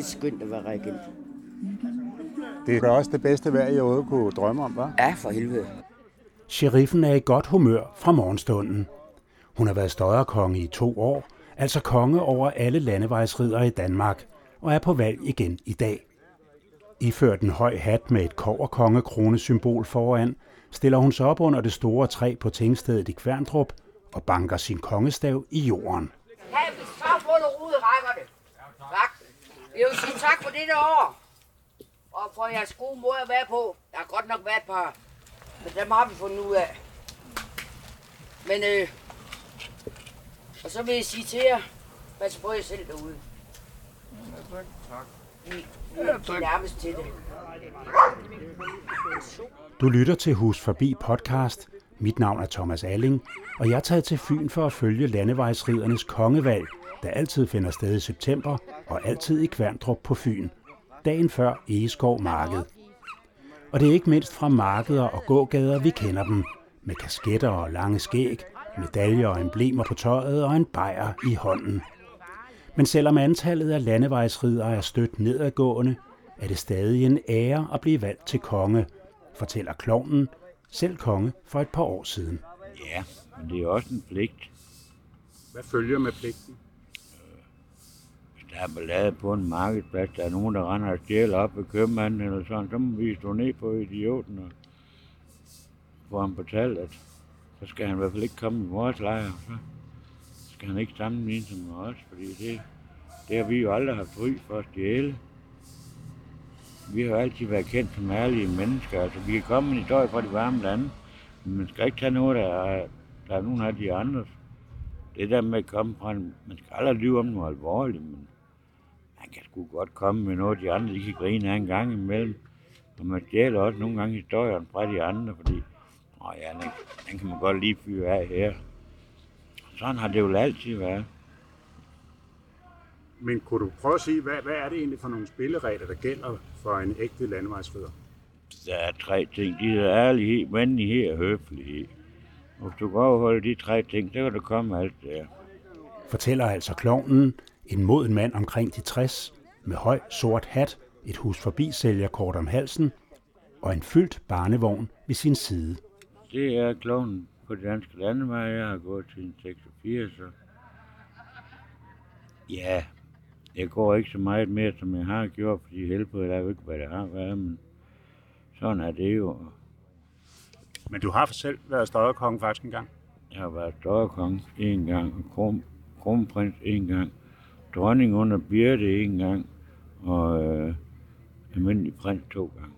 det skønt at være regent. Det er også det bedste vejr, jeg overhovedet kunne drømme om, hva'? Ja, for helvede. Sheriffen er i godt humør fra morgenstunden. Hun har været støjerkonge i to år, altså konge over alle landevejsridere i Danmark, og er på valg igen i dag. Iført en høj hat med et koverkongekronesymbol foran, stiller hun sig op under det store træ på tingstedet i Kværndrup og banker sin kongestav i jorden. Så fuld af rode rækker det. Tak. Jeg vil sige tak for dette år. Og for jeres gode måde at være på. Der har godt nok været et par, men dem har vi fundet ud af. Men øh, og så vil jeg sige til jer, pas på jer selv derude. Vi, vi er nærmest til det. Du lytter til Hus Forbi podcast. Mit navn er Thomas Alling, og jeg er taget til Fyn for at følge landevejsridernes kongevalg, der altid finder sted i september og altid i Kværndrup på Fyn, dagen før Egeskov Marked. Og det er ikke mindst fra markeder og gågader, vi kender dem, med kasketter og lange skæg, medaljer og emblemer på tøjet og en bajer i hånden. Men selvom antallet af landevejsridere er stødt nedadgående, er det stadig en ære at blive valgt til konge, fortæller klovnen, selv konge for et par år siden. Ja, men det er også en pligt. Hvad følger med pligten? Der er ballade på en markedsplads, der er nogen, der render og stjæler op ved købmanden eller sådan, så må vi stå ned på idioten og få ham betalt, at så skal han i hvert fald ikke komme i vores lejr. Så skal han ikke sammenligne sig med os, fordi det, det har vi jo aldrig haft fri for at stjæle. Vi har jo altid været kendt som ærlige mennesker. Altså, vi kan komme en historie fra de varme lande, men man skal ikke tage noget, der er, der er nogen af de andre. Det der med at komme fra en, man skal aldrig lyve om noget alvorligt, men man kan sgu godt komme med noget, de andre de kan grine af en gang imellem. Og man stjæler også nogle gange historien fra de andre, fordi åh ja, den, den kan man godt lige fyre af her. Sådan har det jo altid været. Men kunne du prøve at sige, hvad, hvad er det egentlig for nogle spilleregler, der gælder for en ægte landevejsrider? Der er tre ting. De er ærlighed, venlighed og høflighed. Hvis du kan overholde de tre ting, så kan der komme alt der. Fortæller altså klovnen, en moden mand omkring de 60, med høj sort hat, et hus forbi sælgerkort om halsen og en fyldt barnevogn ved sin side. Det er kloven på det danske landevej. Jeg har gået til 86. Så. Ja, jeg går ikke så meget mere, som jeg har gjort, fordi helbredet er jo ikke, hvad det har været, men sådan er det jo. Men du har selv været støjerkonge faktisk en gang. Jeg har været støjerkonge en gang, og kron, kronprins en gang, dronning under Birte en gang, og øh, almindelig prins to gange.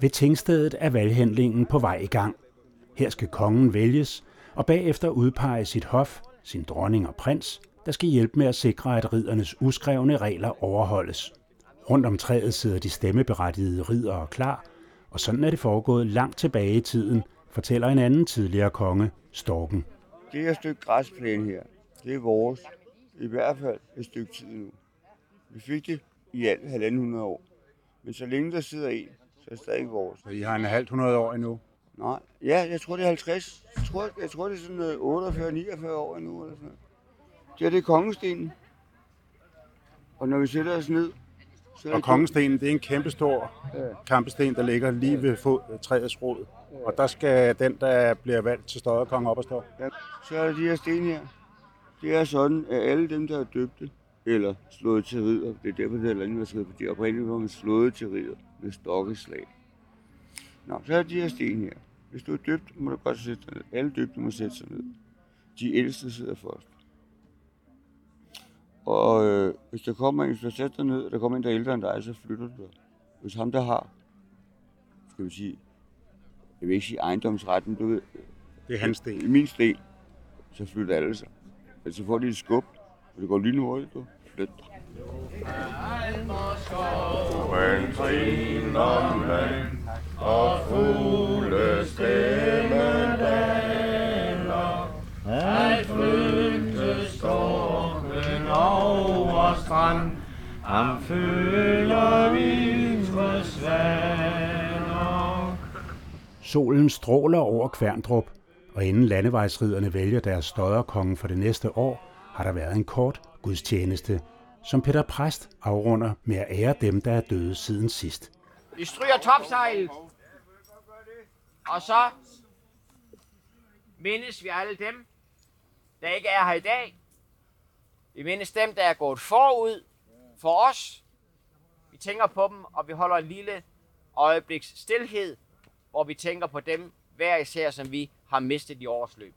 Ved tingstedet er valghandlingen på vej i gang. Her skal kongen vælges, og bagefter udpege sit hof, sin dronning og prins, der skal hjælpe med at sikre, at riddernes uskrevne regler overholdes. Rundt om træet sidder de stemmeberettigede ridere klar, og sådan er det foregået langt tilbage i tiden, fortæller en anden tidligere konge, Storken. Det her stykke græsplæne her, det er vores. I hvert fald et stykke tid nu. Vi fik det i alt halvanden hundrede år. Men så længe der sidder en, så er det stadig vores. Så I har en halvt hundrede år endnu. Nej, ja, jeg tror det er 50. Jeg tror, jeg tror det er sådan 48-49 år endnu. Eller sådan. Det her det er kongestenen. Og når vi sætter os ned, så er Og kongestenen, det er en kæmpestor kampesten, der ligger lige ved fod, træets rod. Og der skal den, der bliver valgt til støjerkonge op og stå. Ja, så er der de her sten her. Det er sådan, at alle dem, der er døbte eller slået til ridder, det er derfor, det hedder landværsrid, fordi oprindeligt var man slået til ridder med stokkeslag. Nå, så er de her sten her. Hvis du er døbt, må du godt sætte dig ned. Alle døbte må sætte sig ned. De ældste sidder først. Og øh, hvis der kommer en, hvis du sætter dig ned, og der kommer en, der er ældre end dig, så flytter du dig. Hvis ham, der har, skal vi sige, jeg vil ikke sige ejendomsretten, du ved, Det er hans sten. i min stil, så flytter alle sig. Altså får de et skub, og det går lige hurtigt, du. Flyt dig. Men trin og fugle stemme daler. At flygte storken over strand. Ham svaner. Solen stråler over Kværndrup, og inden landevejsriderne vælger deres støderkonge for det næste år, har der været en kort gudstjeneste, som Peter Præst afrunder med at ære dem, der er døde siden sidst. Vi stryger topsejlet. Og så mindes vi alle dem, der ikke er her i dag. Vi mindes dem, der er gået forud for os. Vi tænker på dem, og vi holder en lille øjebliks stillhed, hvor vi tænker på dem, hver især, som vi har mistet i årets løb.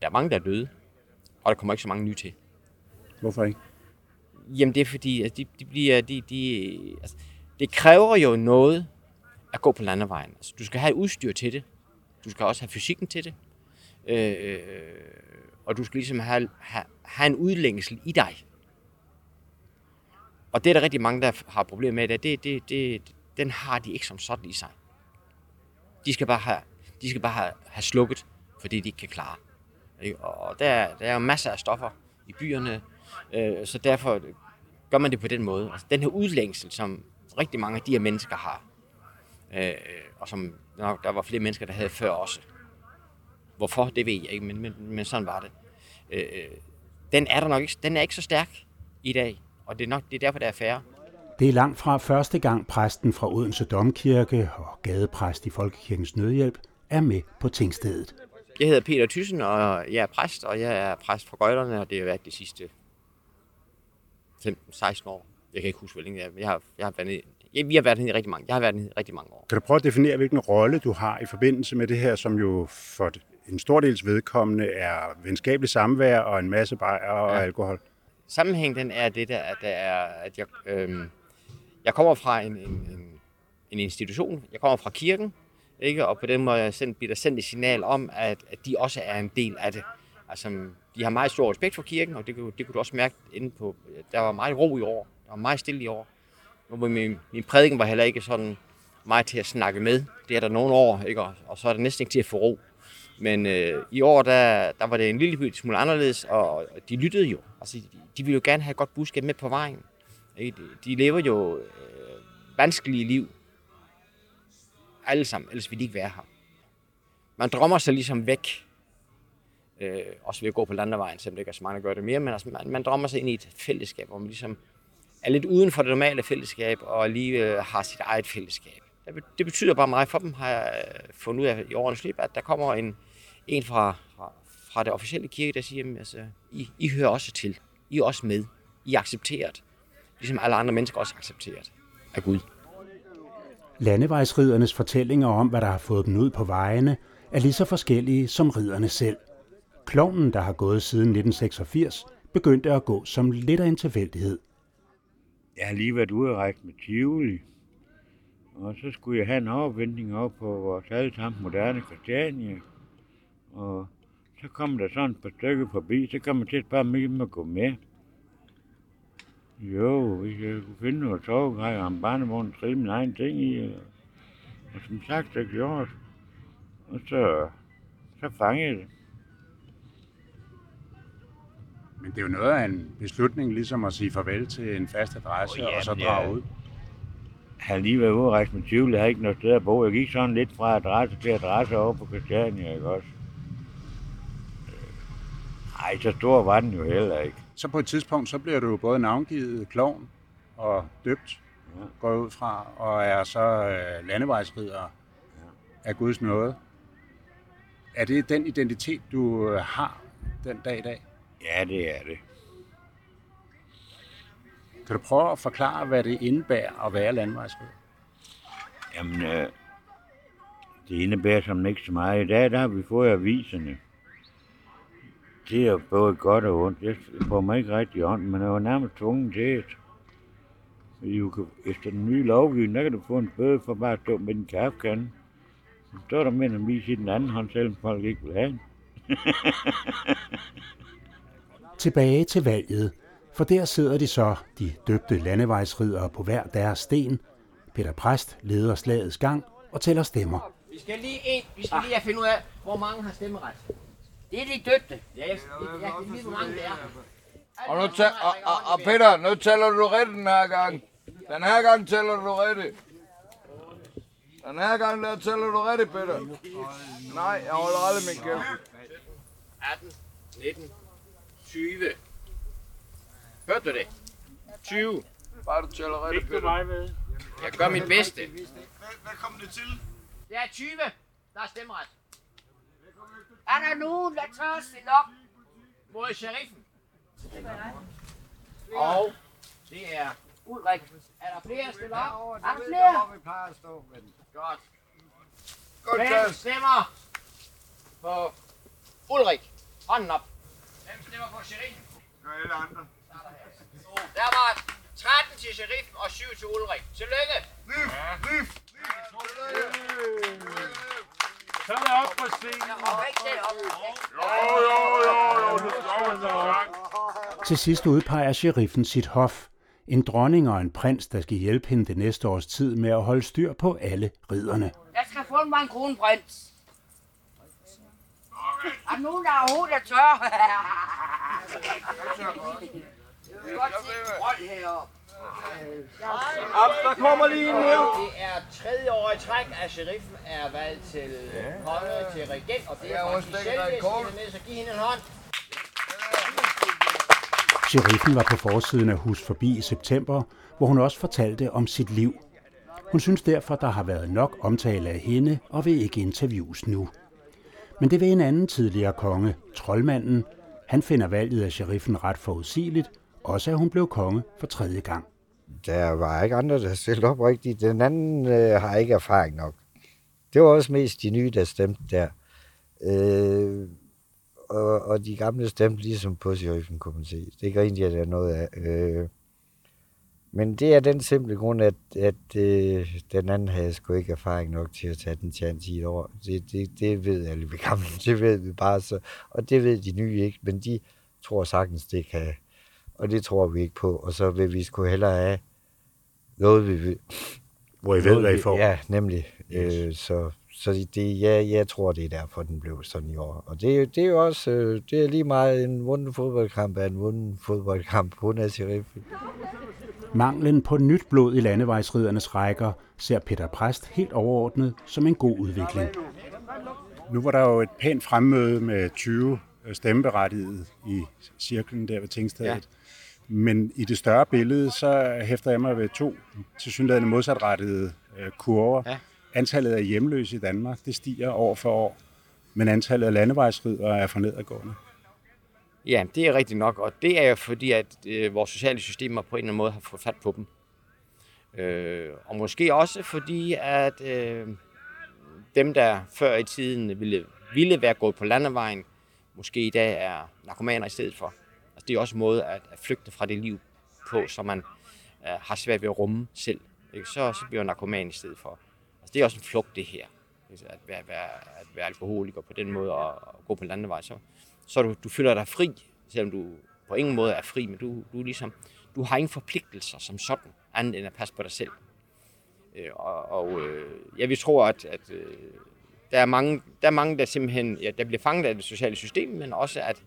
Der er mange, der er døde, og der kommer ikke så mange nye til. Hvorfor ikke? Jamen det er fordi, at de, de bliver, de, de, altså, det kræver jo noget at gå på landevejen. Altså, du skal have udstyr til det. Du skal også have fysikken til det. Øh, og du skal ligesom have, have, have en udlængsel i dig. Og det er der rigtig mange, der har problemer med. Det, det, det, det, den har de ikke som sådan i sig. De skal bare have, de skal bare have, have slukket, fordi de ikke kan klare. Og der, der er jo masser af stoffer i byerne, øh, så derfor gør man det på den måde. Altså, den her udlængsel, som rigtig mange af de her mennesker har, øh, og som nok, der var flere mennesker, der havde før også. Hvorfor, det ved jeg ikke, men, men, men sådan var det. Øh, øh den er der nok ikke, den er ikke så stærk i dag, og det er nok det er derfor, der er færre. Det er langt fra første gang præsten fra Odense Domkirke og gadepræst i Folkekirkens Nødhjælp er med på tingstedet. Jeg hedder Peter Thyssen, og jeg er præst, og jeg er præst for Gøjlerne, og det har været de sidste 15-16 år. Jeg kan ikke huske, hvor længe jeg, jeg har, jeg har været nede, jeg, vi har været nede i rigtig mange, jeg har været nede i rigtig mange år. Kan du prøve at definere, hvilken rolle du har i forbindelse med det her, som jo for en stor dels vedkommende er venskabelig samvær og en masse bajer og Ja. alkohol? Sammenhæng, den er det der, at, der er, at jeg, øhm, jeg kommer fra en, en, en, en institution, jeg kommer fra kirken, ikke? og på den måde sendt, bliver der sendt et signal om, at, at de også er en del af det. Altså, de har meget stor respekt for kirken, og det, det kunne du også mærke inde på, der var meget ro i år, der var meget stille i år. Og min, min prædiken var heller ikke sådan meget til at snakke med. Det er der nogle år, ikke? Og, og så er det næsten ikke til at få ro. Men øh, i år, der, der var det en lille smule anderledes, og, de lyttede jo. Altså, de, de ville jo gerne have et godt budskab med på vejen. De, de lever jo øh, vanskelige liv. Alle sammen, ellers ville de ikke være her. Man drømmer sig ligesom væk. Øh, også ved at gå på landevejen, selvom det ikke er så mange, der gør det mere. Men altså, man, man drømmer sig ind i et fællesskab, hvor man ligesom er lidt uden for det normale fællesskab, og lige øh, har sit eget fællesskab. Det be- Det betyder bare meget for dem, har jeg øh, fundet ud af i årenes løb, at der kommer en, en fra, fra, fra det officielle kirke, der siger, jamen, altså, I, I hører også til. I er også med. I er accepteret. Ligesom alle andre mennesker også er accepteret af Gud. Landevejsridernes fortællinger om, hvad der har fået dem ud på vejene, er lige så forskellige som riderne selv. Klovnen, der har gået siden 1986, begyndte at gå som lidt af en tilfældighed. Jeg har lige været ude og rejse med Tivoli. Og så skulle jeg have en overvinding op på vores allesammen moderne Christiania. Og så kom der sådan et par stykker forbi, så kom man til at spørge mig, om at gå med. Jo, hvis jeg kunne finde noget sovegrej og en barnevogn og trille min egen ting i. Og, og som sagt, det gjorde jeg. Og så, så fangede jeg det. Men det er jo noget af en beslutning, ligesom at sige farvel til en fast adresse, Åh, ja, og så drage jeg- ud. Har lige været ude og rejse med Tivoli, jeg har ikke noget sted at bo. Jeg gik sådan lidt fra adresse til adresse over på Christiania, ikke også? Øh, Ej, så stor var den jo heller ikke. Så på et tidspunkt, så bliver du jo både navngivet klovn og døbt, Ja. går ud fra, og er så øh, landevejsrider af Guds nåde. Er det den identitet, du øh, har den dag i dag? Ja, det er det. Kan du prøve at forklare, hvad det indebærer at være landevejsrider? Jamen, øh, det indebærer som ikke så meget. I dag, der har vi fået aviserne. Det er både godt og ondt. Jeg får mig ikke rigtig ondt, men jeg var nærmest tvunget til det. Fordi du kan, efter den nye lovgivning, der kan du få en bøde for bare at stå med en kaffekande. Så står der med en avis i den anden hånd, selvom folk ikke vil have den. Tilbage til valget, for der sidder de så, de døbte landevejsridere på hver deres sten. Peter Præst leder slagets gang og tæller stemmer. Vi skal lige, ind, vi skal lige finde ud af, hvor mange har stemmeret. Det er de døbte. Ja, jeg, jeg, jeg kan vide, hvor mange det er. Og, nu tæ- og, og, og Peter, nu tæller du rigtigt den her gang. Den her gang tæller du rigtigt. Den her gang, der tæller du rigtigt, Peter. Nej, jeg holder aldrig min kæft. 18, 19, 20. Hørte du det? 20. Bare du tæller rigtigt, Peter. Jeg gør mit bedste. Hvad kom det til? Det er 20. Der er stemmeret. Er der nogen, der tør stille op? Mod sheriffen. Og det er... Ulrik. Er der flere stiller op? Er der flere? Godt. Godt, Hvem stemmer på Ulrik? Hånden op. Hvem stemmer på sheriffen? alle andre. Der var 13 til sheriffen og 7 til Ulrik. Tillykke. Så er det op på scenen. Og rigtig op. Til sidst udpeger sheriffen sit hof. En dronning og en prins, der skal hjælpe hende det næste års tid med at holde styr på alle ridderne. Jeg skal få mig en kronprins. Er der nogen, der er tør? Der kommer lige en her. Det er tredje år i træk, at sheriffen er valgt til konge, til regent, og det Ja, er faktisk selv, med, så giv hende en hånd. Sheriffen var på forsiden af Hus Forbi i september, hvor hun også fortalte om sit liv. Hun synes derfor, der har været nok omtale af hende og vil ikke interviews nu. Men det vil en anden tidligere konge, troldmanden. Han finder valget af sheriffen ret forudsigeligt, også at hun blev konge for tredje gang. Der var ikke andre, der stillede op rigtigt. Den anden øh, har ikke erfaring nok. Det var også mest de nye, der stemte der. Øh, og, og de gamle stemte ligesom på Sjøfen, kunne man se. Det grinte jeg der noget af. Øh, men det er den simple grund, at, at øh, den anden havde sgu ikke erfaring nok til at tage den chance i et år. Det, det, det ved alle vi gamle, det ved vi bare så. Og det ved de nye ikke, men de tror sagtens, det kan. Og det tror vi ikke på. Og så vil vi sgu hellere have noget, vi vil. Hvor I ved, hvad I får. Ja, nemlig. Yes. Øh, så så det, ja, jeg tror, det er derfor, den blev sådan i år. Og det, er det er jo også øh, det er lige meget en vunden fodboldkamp er en vunden fodboldkamp. Er sheriffen. Manglen på nyt blod i landevejsridernes rækker ser Peter Præst helt overordnet som en god udvikling. Nu var der jo et pænt fremmøde med 20 stemmeberettigede i cirklen der ved Tingstedet. Ja. Men i det større billede, så hæfter jeg mig ved to tilsyneladende modsatrettede øh, kurver. Ja. Antallet af hjemløse i Danmark, det stiger år for år. Men antallet af landevejsridere er for nedadgående. Ja, det er rigtigt nok, og det er jo fordi, at øh, vores sociale systemer på en eller anden måde har fået fat på dem. Øh, og måske også fordi, at øh, dem, der før i tiden ville, ville være gået på landevejen, måske i dag er narkomaner i stedet for. Altså, det er også en måde at, at flygte fra det liv på, som man øh, har svært ved at rumme selv. Ikke? Så, så bliver man narkoman i stedet for. Altså, det er også en flugt, det her. Ikke? At være, være, at være alkoholiker på den måde og, og gå på landevej, så, så du, du føler dig fri, selvom du på ingen måde er fri, men du, du, er ligesom, du har ingen forpligtelser som sådan, andet end at passe på dig selv. Øh, og og øh, ja, vi tror, at, at øh, der, er mange, der er mange, der simpelthen ja, der bliver fanget af det sociale system, men også at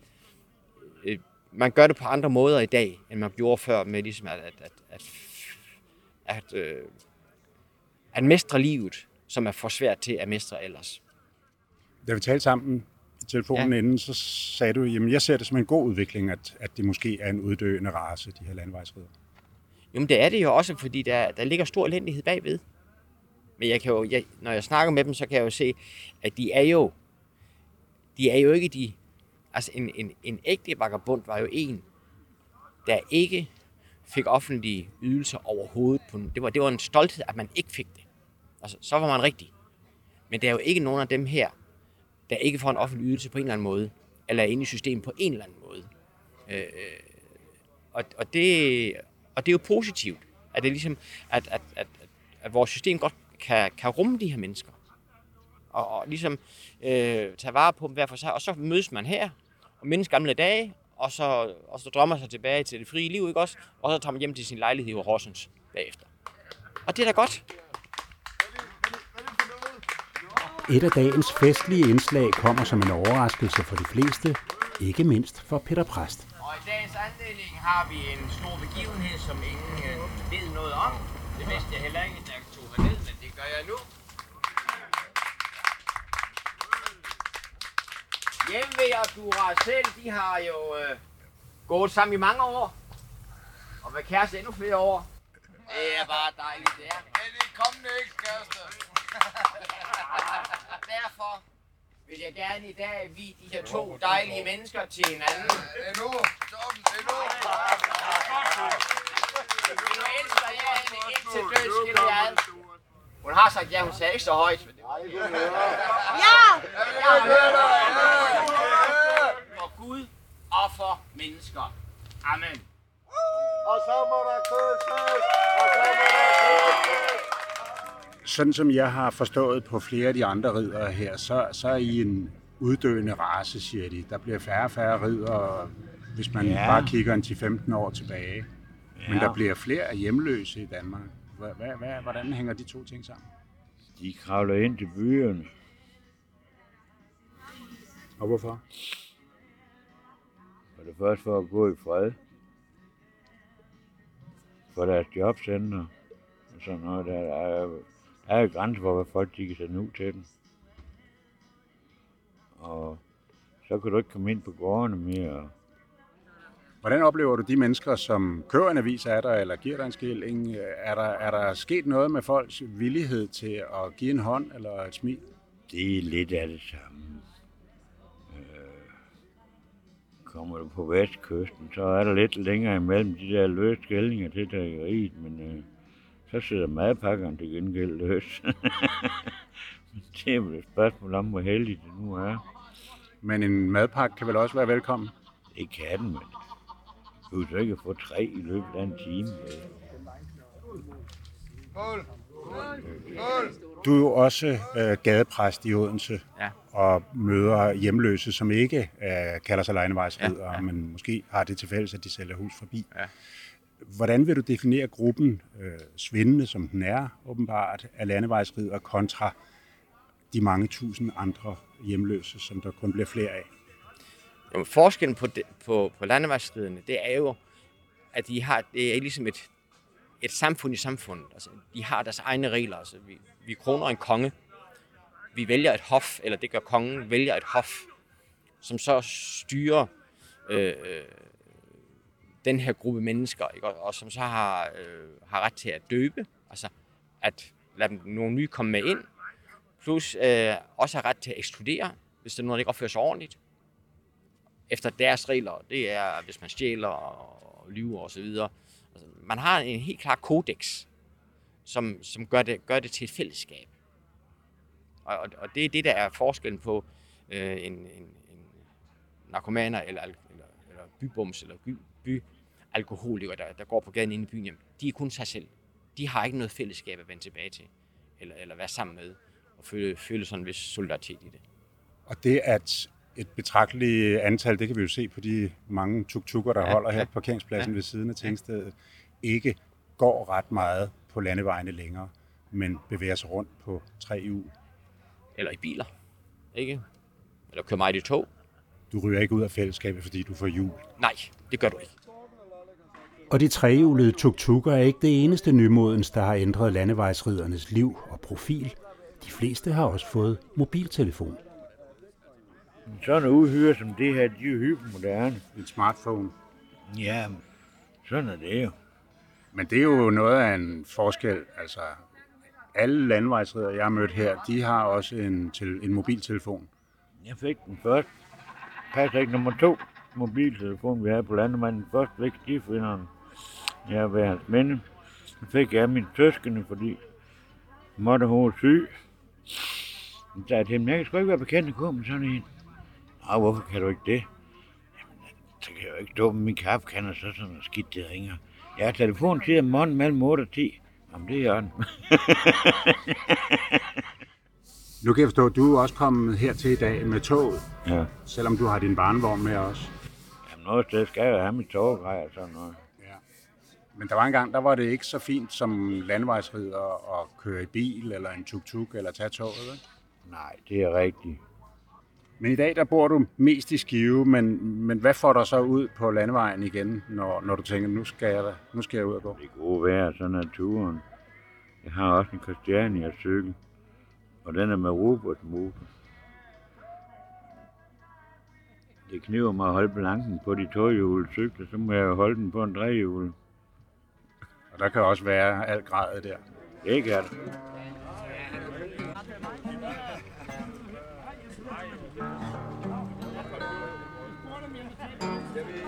øh, man gør det på andre måder i dag, end man gjorde før, med ligesom at, at, at, at, at, øh, at mestre livet, som er for svært til at mestre ellers. Da vi talte sammen i telefonen ja. inden, så sagde du, at jeg ser det som en god udvikling, at, at det måske er en uddøende race, de her landevejsridere. Jamen det er det jo også, fordi der, der ligger stor elendighed bagved. Men jeg kan jo, jeg, når jeg snakker med dem, så kan jeg jo se, at de er jo, de er jo ikke de, altså en, en, en ægte vagabond var jo en, der ikke fik offentlige ydelser overhovedet. På, det, var, det var en stolthed, at man ikke fik det. Altså, så var man rigtig. Men der er jo ikke nogen af dem her, der ikke får en offentlig ydelse på en eller anden måde, eller er inde i systemet på en eller anden måde. Øh, øh og, og, det, og det er jo positivt, at det er ligesom, at, at, at, at, at vores system godt kan, kan rumme de her mennesker. Og, og ligesom øh, tage vare på dem hver for sig. Og så mødes man her, og mindes gamle dage, og så, og så drømmer sig tilbage til det frie liv, ikke også? Og så tager man hjem til sin lejlighed i Horsens bagefter. Og det er da godt. Et af dagens festlige indslag kommer som en overraskelse for de fleste, ikke mindst for Peter Præst. Og i dagens anledning har vi en stor begivenhed, som ingen øh, ved noget om. Det vidste jeg heller ikke, da jeg tog herned, men det gør jeg nu. Tv og Duracell, de har jo øh, gået sammen i mange år. Og været kæreste endnu flere år. Det er bare dejligt, det er. Det er de kommende ekskærester. Derfor vil jeg gerne i dag vide de her to dejlige mennesker til hinanden. Det er nu. Torben, det er nu. Nu elsker jeg hende indtil død skiller jeg ad. Hun har sagt ja, hun sagde ikke så højt. Men det for Gud og for mennesker. Amen. Og så må der kysses. Og så må der kysses. Sådan som jeg har forstået på flere af de andre ridere her, så, så er I en uddøende race, siger de. Der bliver færre og færre ridere, hvis man Ja. bare kigger en 10-15 år tilbage. Ja. Men der bliver flere hjemløse i Danmark. Hvad, hvad, hvad, hvordan hænger de to ting sammen? De kravler ind til byerne. Og hvorfor? Det første for at gå i fred. For deres jobcenter. Og sådan noget. Der er, der er jo grænser for, hvad folk de kan sende ud til dem. Og så kan du ikke komme ind på gårdene mere. Hvordan oplever du de mennesker, som køber en avis af dig, eller giver dig en skilling? Er der, er der sket noget med folks villighed til at give en hånd eller et smil? Det er lidt af det samme. Kommer du på vestkysten, så er der lidt længere imellem de der løse skældinger til drikkeriet, men øh, så sidder madpakkerne til gengæld løs. det er vel et spørgsmål om, hvor heldig det nu er. Men en madpakke kan vel også være velkommen? Det kan den, men du kan ikke få tre i løbet af en time. Skål. Du er jo også øh, gadepræst i Odense Ja. Og møder hjemløse, som ikke øh, kalder sig lejnevejsridere, Ja, ja, men måske har det til fælles, at de sælger hus forbi. Ja. Hvordan vil du definere gruppen øh, svindende, som den er åbenbart, af landevejsridere kontra de mange tusind andre hjemløse, som der kun bliver flere af? Jamen, forskellen på, det, på, på landevejsriderne, det er jo, at de har, det er ligesom et, et samfund i samfundet. Altså, de har deres egne regler. Altså, vi, vi kroner en konge. Vi vælger et hof, eller det gør kongen, vælger et hof, som så styrer øh, øh, den her gruppe mennesker, ikke? Og, og som så har, øh, har ret til at døbe, altså at lade dem, nogle nye komme med ind, plus øh, også har ret til at ekskludere, hvis der er noget, der ikke opfører sig ordentligt efter deres regler. Det er, hvis man stjæler og lyver osv. Altså, man har en helt klar kodex, som, som gør, det, gør det til et fællesskab. Og, og, og det er det, der er forskellen på øh, en, en, en narkomaner eller, eller, eller bybums eller by, byalkoholikere, der, der går på gaden inde i byen. Jamen, de er kun sig selv. De har ikke noget fællesskab at vende tilbage til, eller, eller være sammen med, og føle, føle sådan en vis solidaritet i det. Og det at et betragteligt antal, det kan vi jo se på de mange tuk-tukker, der Ja, holder her ja. på parkeringspladsen ja. ved siden af Tingstedet, ikke går ret meget på landevejene længere, men bevæger sig rundt på tre hjul. Eller i biler, ikke? Eller kører meget i tog. Du ryger ikke ud af fællesskabet, fordi du får hjul. Nej, det gør du ikke. Og de trehjulede tuk-tukker er ikke det eneste nymodens, der har ændret landevejsridernes liv og profil. De fleste har også fået mobiltelefon. Sådan en uhyre som det her, de er hypermoderne. En smartphone. Ja, sådan er det jo. Men det er jo noget af en forskel. Altså, alle landvejsredere, jeg har mødt her, de har også en, til, en mobiltelefon. Jeg fik den først. Patrick nummer to mobiltelefon, vi havde på landemanden. Først fik stifinderen. Jeg har været hans minde. Så fik jeg af min søskende, fordi måtte hun var syg. Så sagde jeg til ham, jeg kan sgu ikke være bekendt at gå med sådan en. Nå, hvorfor kan du ikke det? Jamen, så kan jeg jo ikke stå med min kaffekande, og så sådan noget skidt, det ringer. Jeg har telefon til morgen mellem 8 og 10. Jamen, det er den. Nu kan jeg forstå, at du er også kommet her til i dag med toget, ja. selvom du har din barnevogn med også. Jamen, noget sted skal jeg have mit tårgrej og sådan noget. Men der var en gang, der var det ikke så fint som landevejsrider at køre i bil, eller en tuk-tuk, eller tage toget. Vel? Nej, det er rigtigt. Men i dag, der bor du mest i Skive, men, men hvad får dig så ud på landevejen igen, når, når du tænker, nu skal jeg, nu skal jeg ud og gå? Det gode vejr, sådan er turen. Jeg har også en Christiania cykel, og den er med robotsmotor. det kniver mig at holde balancen på de tohjulede cykler, så må jeg jo holde den på en drejhjul. Og der kan også være alt gradet der. Det kan det.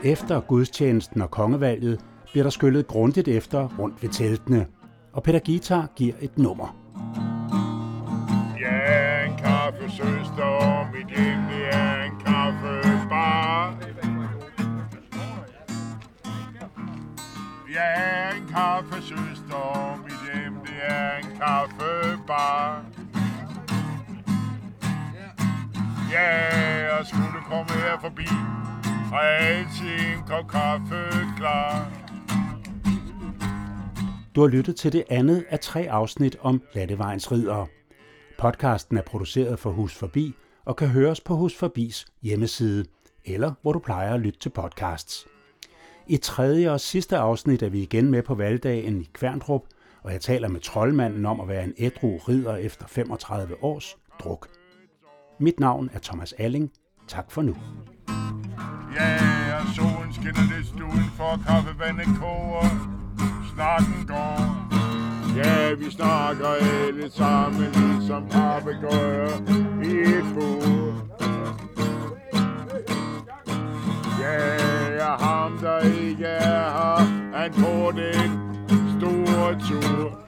Efter gudstjenesten og kongevalget bliver der skyllet grundigt efter rundt ved teltene, og Peter Guitar giver et nummer. Ja, en kaffesøster, mit hjem det er en kaffebar. Ja, en kaffesøster, mit hjem det er en kaffebar. Ja, jeg skulle komme her forbi, har jeg kop kaffe klar. Du har lyttet til det andet af tre afsnit om Lattevejens Ridere. Podcasten er produceret for Hus Forbi og kan høres på Hus Forbis hjemmeside, eller hvor du plejer at lytte til podcasts. I tredje og sidste afsnit er vi igen med på valgdagen i Kværndrup, og jeg taler med troldmanden om at være en ædru ridder efter 35 års druk. Mit navn er Thomas Alling. Tak for nu. Ja, og solen skinner lidt udenfor, kaffevandet koger. Snakken går. Ja, vi snakker alle sammen ligesom papegøjer i et bur. Ja, og ham der ikke er her, han får den store tur.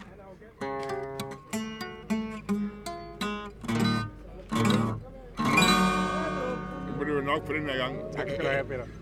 Nok for den her gang. Tak skal du have, Peter.